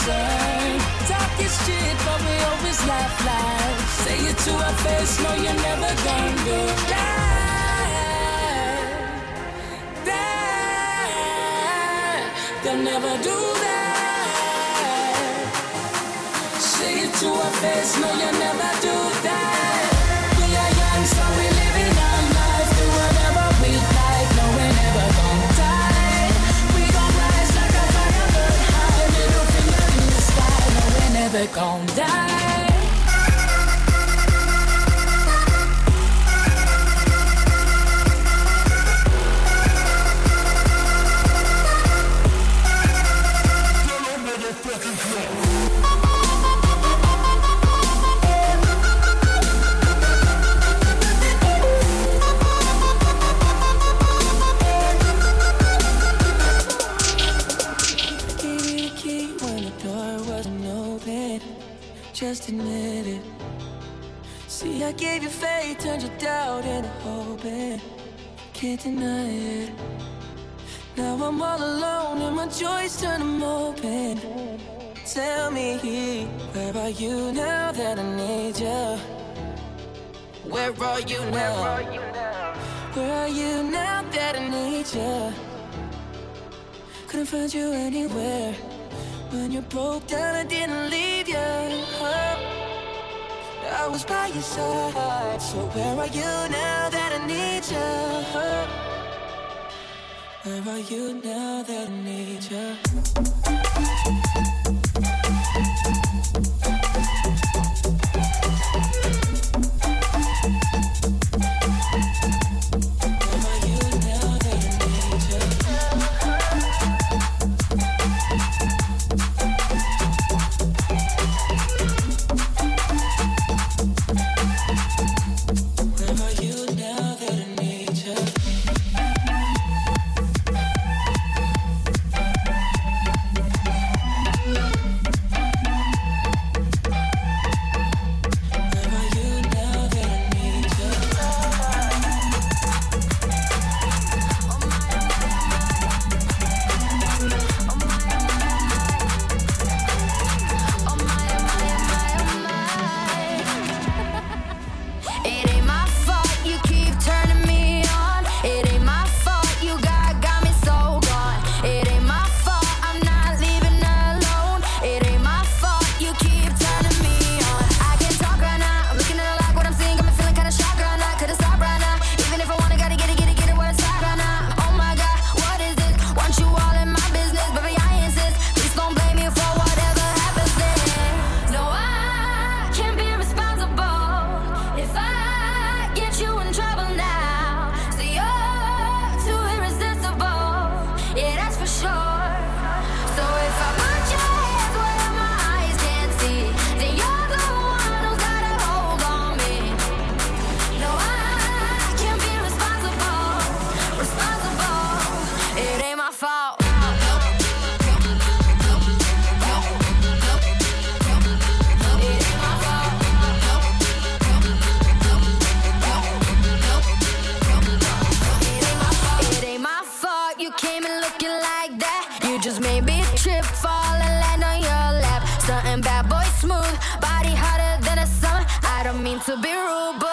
concern. Talk is shit, but we always laugh loud. Say it to our face, no, you're never gonna do that. Down. They'll never do that. Say it to our face, no, you'll never do that. never gone down. just admit it. See, I gave you faith, turned your doubt into hope, and can't deny it. Now I'm all alone, and my joys turn them open. Tell me, where are you now that I need you? Where are you now? Where are you now that I need you? Couldn't find you anywhere. When you broke down, I didn't leave you. I was by your side. So where are you now that I need you? Where are you now that I need you? bad boy smooth. Body hotter than a summer. I don't mean to be rude, but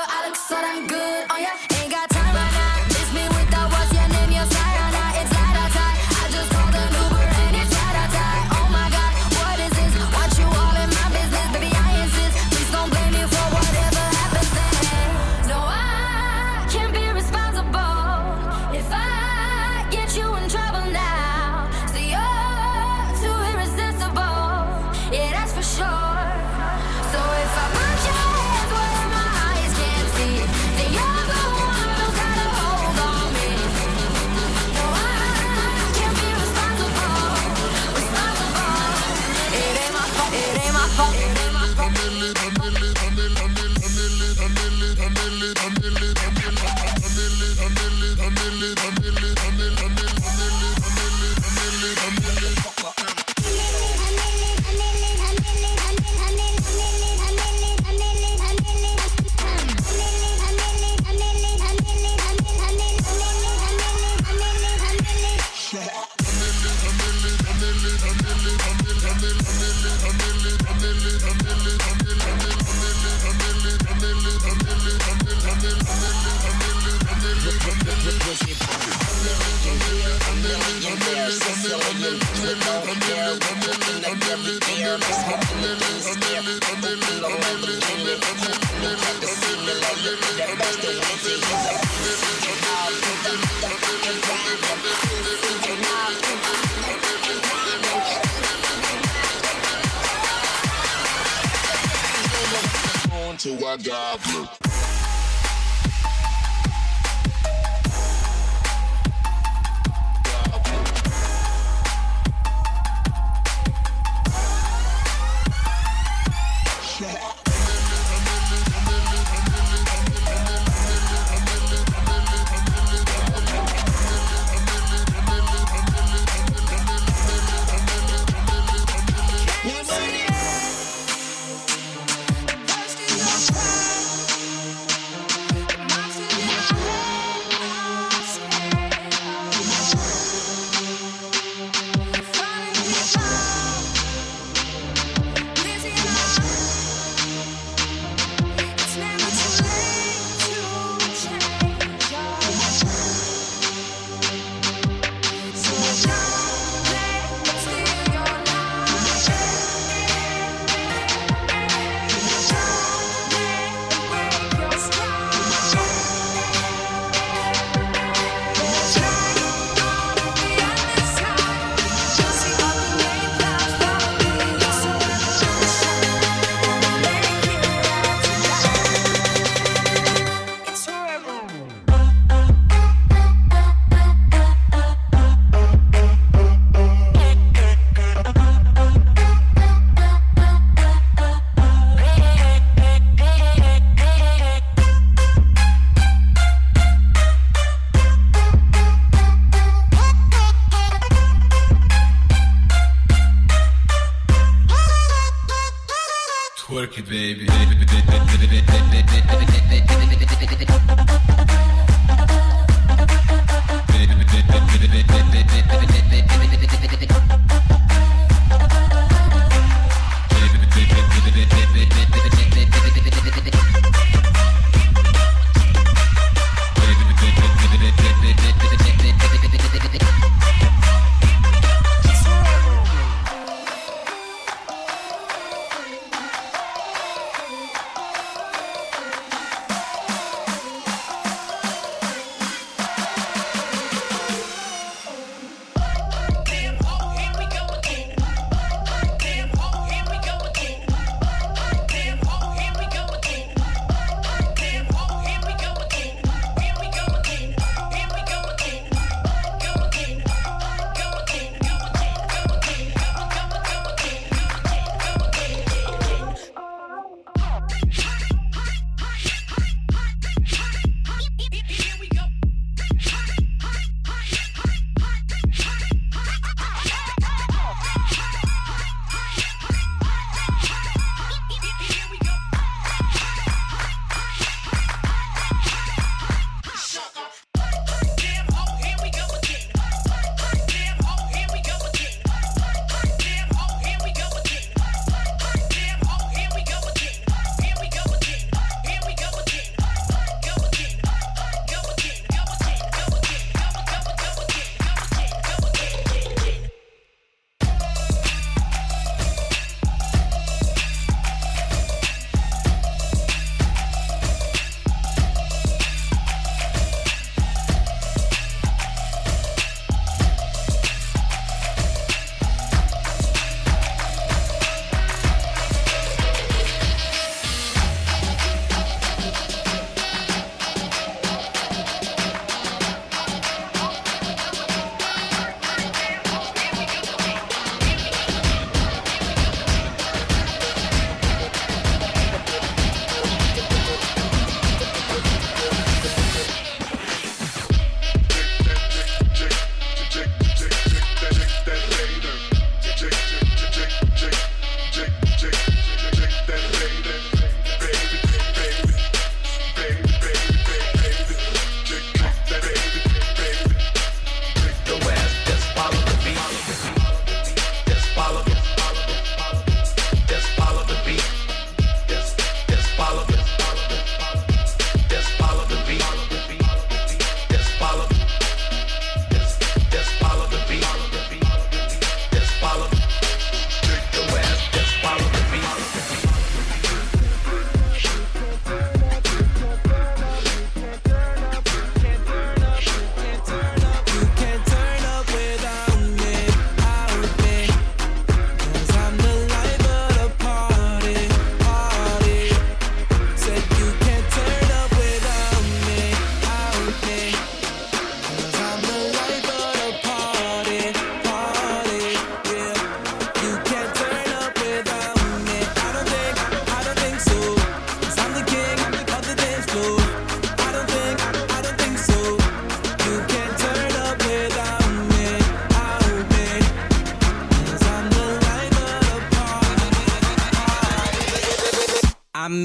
Till I die blue.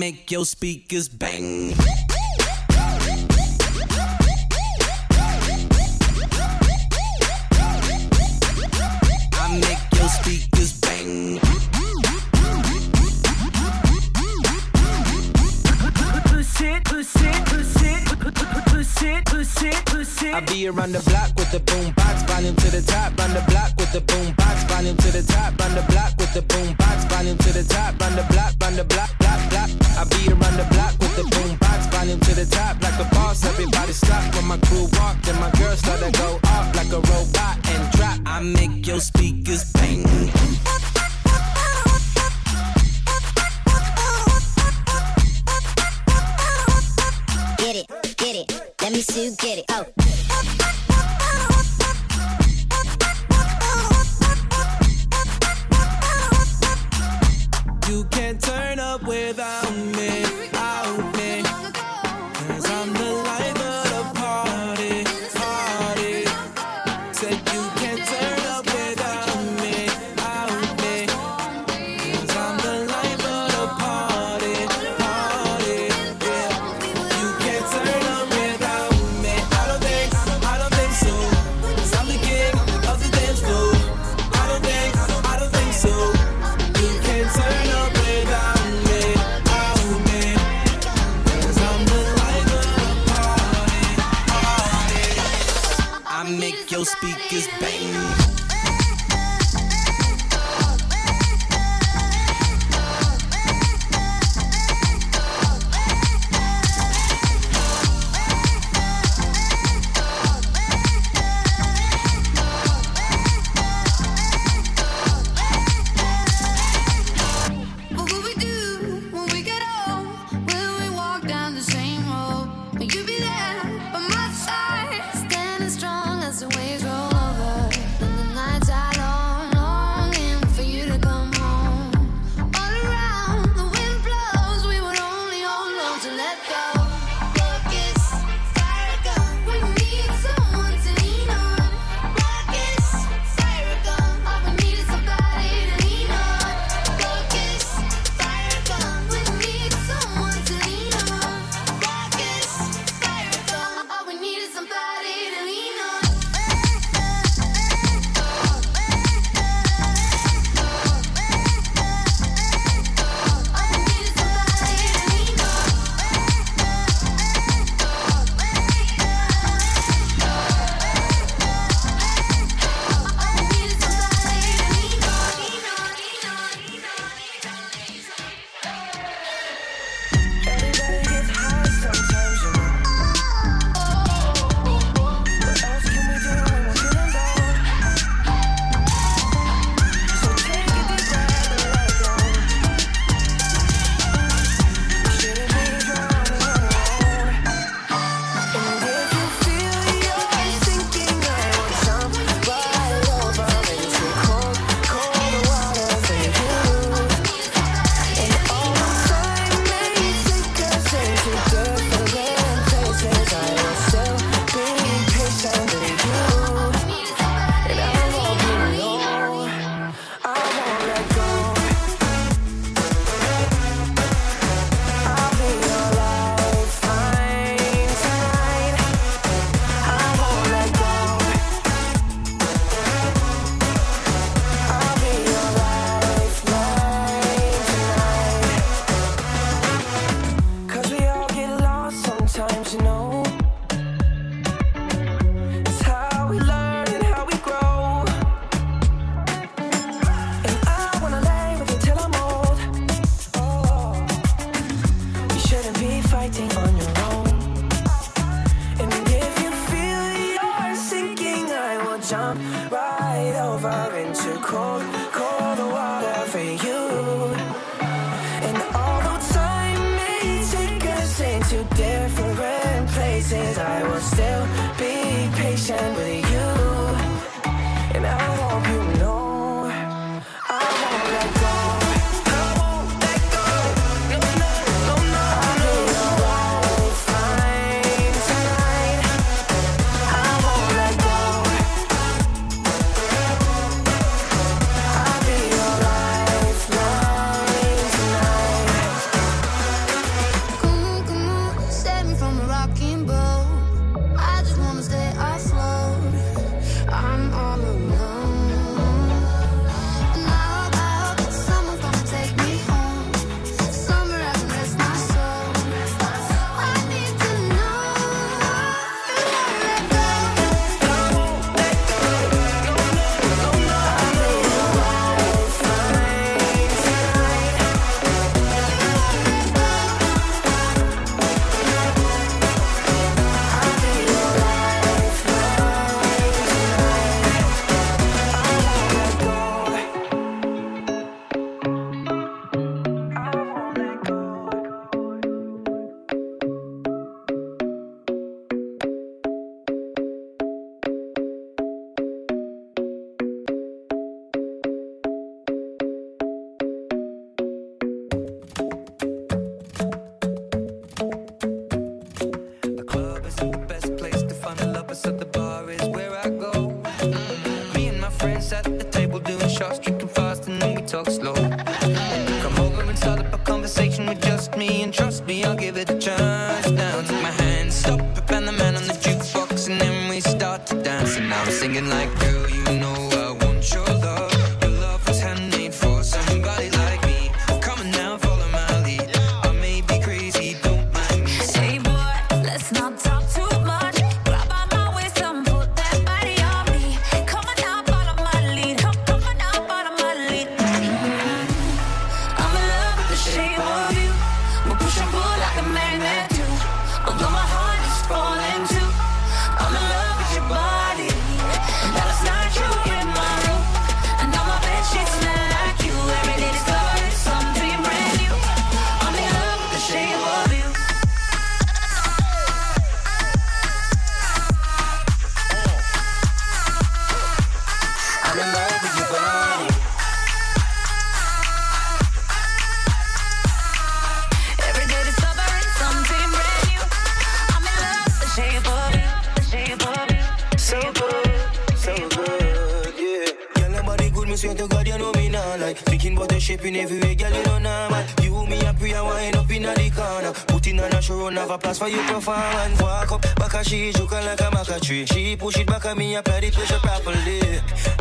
make your speakers bang. I make your speakers bang. I be around the block with the boom box, volume to the top, round the block with the boom box. pause, everybody stop when my crew walk. and my girl start to go off like a robot and drop. I make your speak me, I'll give it a chance. That's for you prefer and walk up. Back she joking like a maca tree. She push it back at me, apply the pressure properly.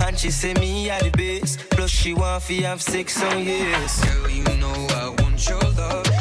And she say me at the base Plus she want fi have six on here. Girl, you know I want your love.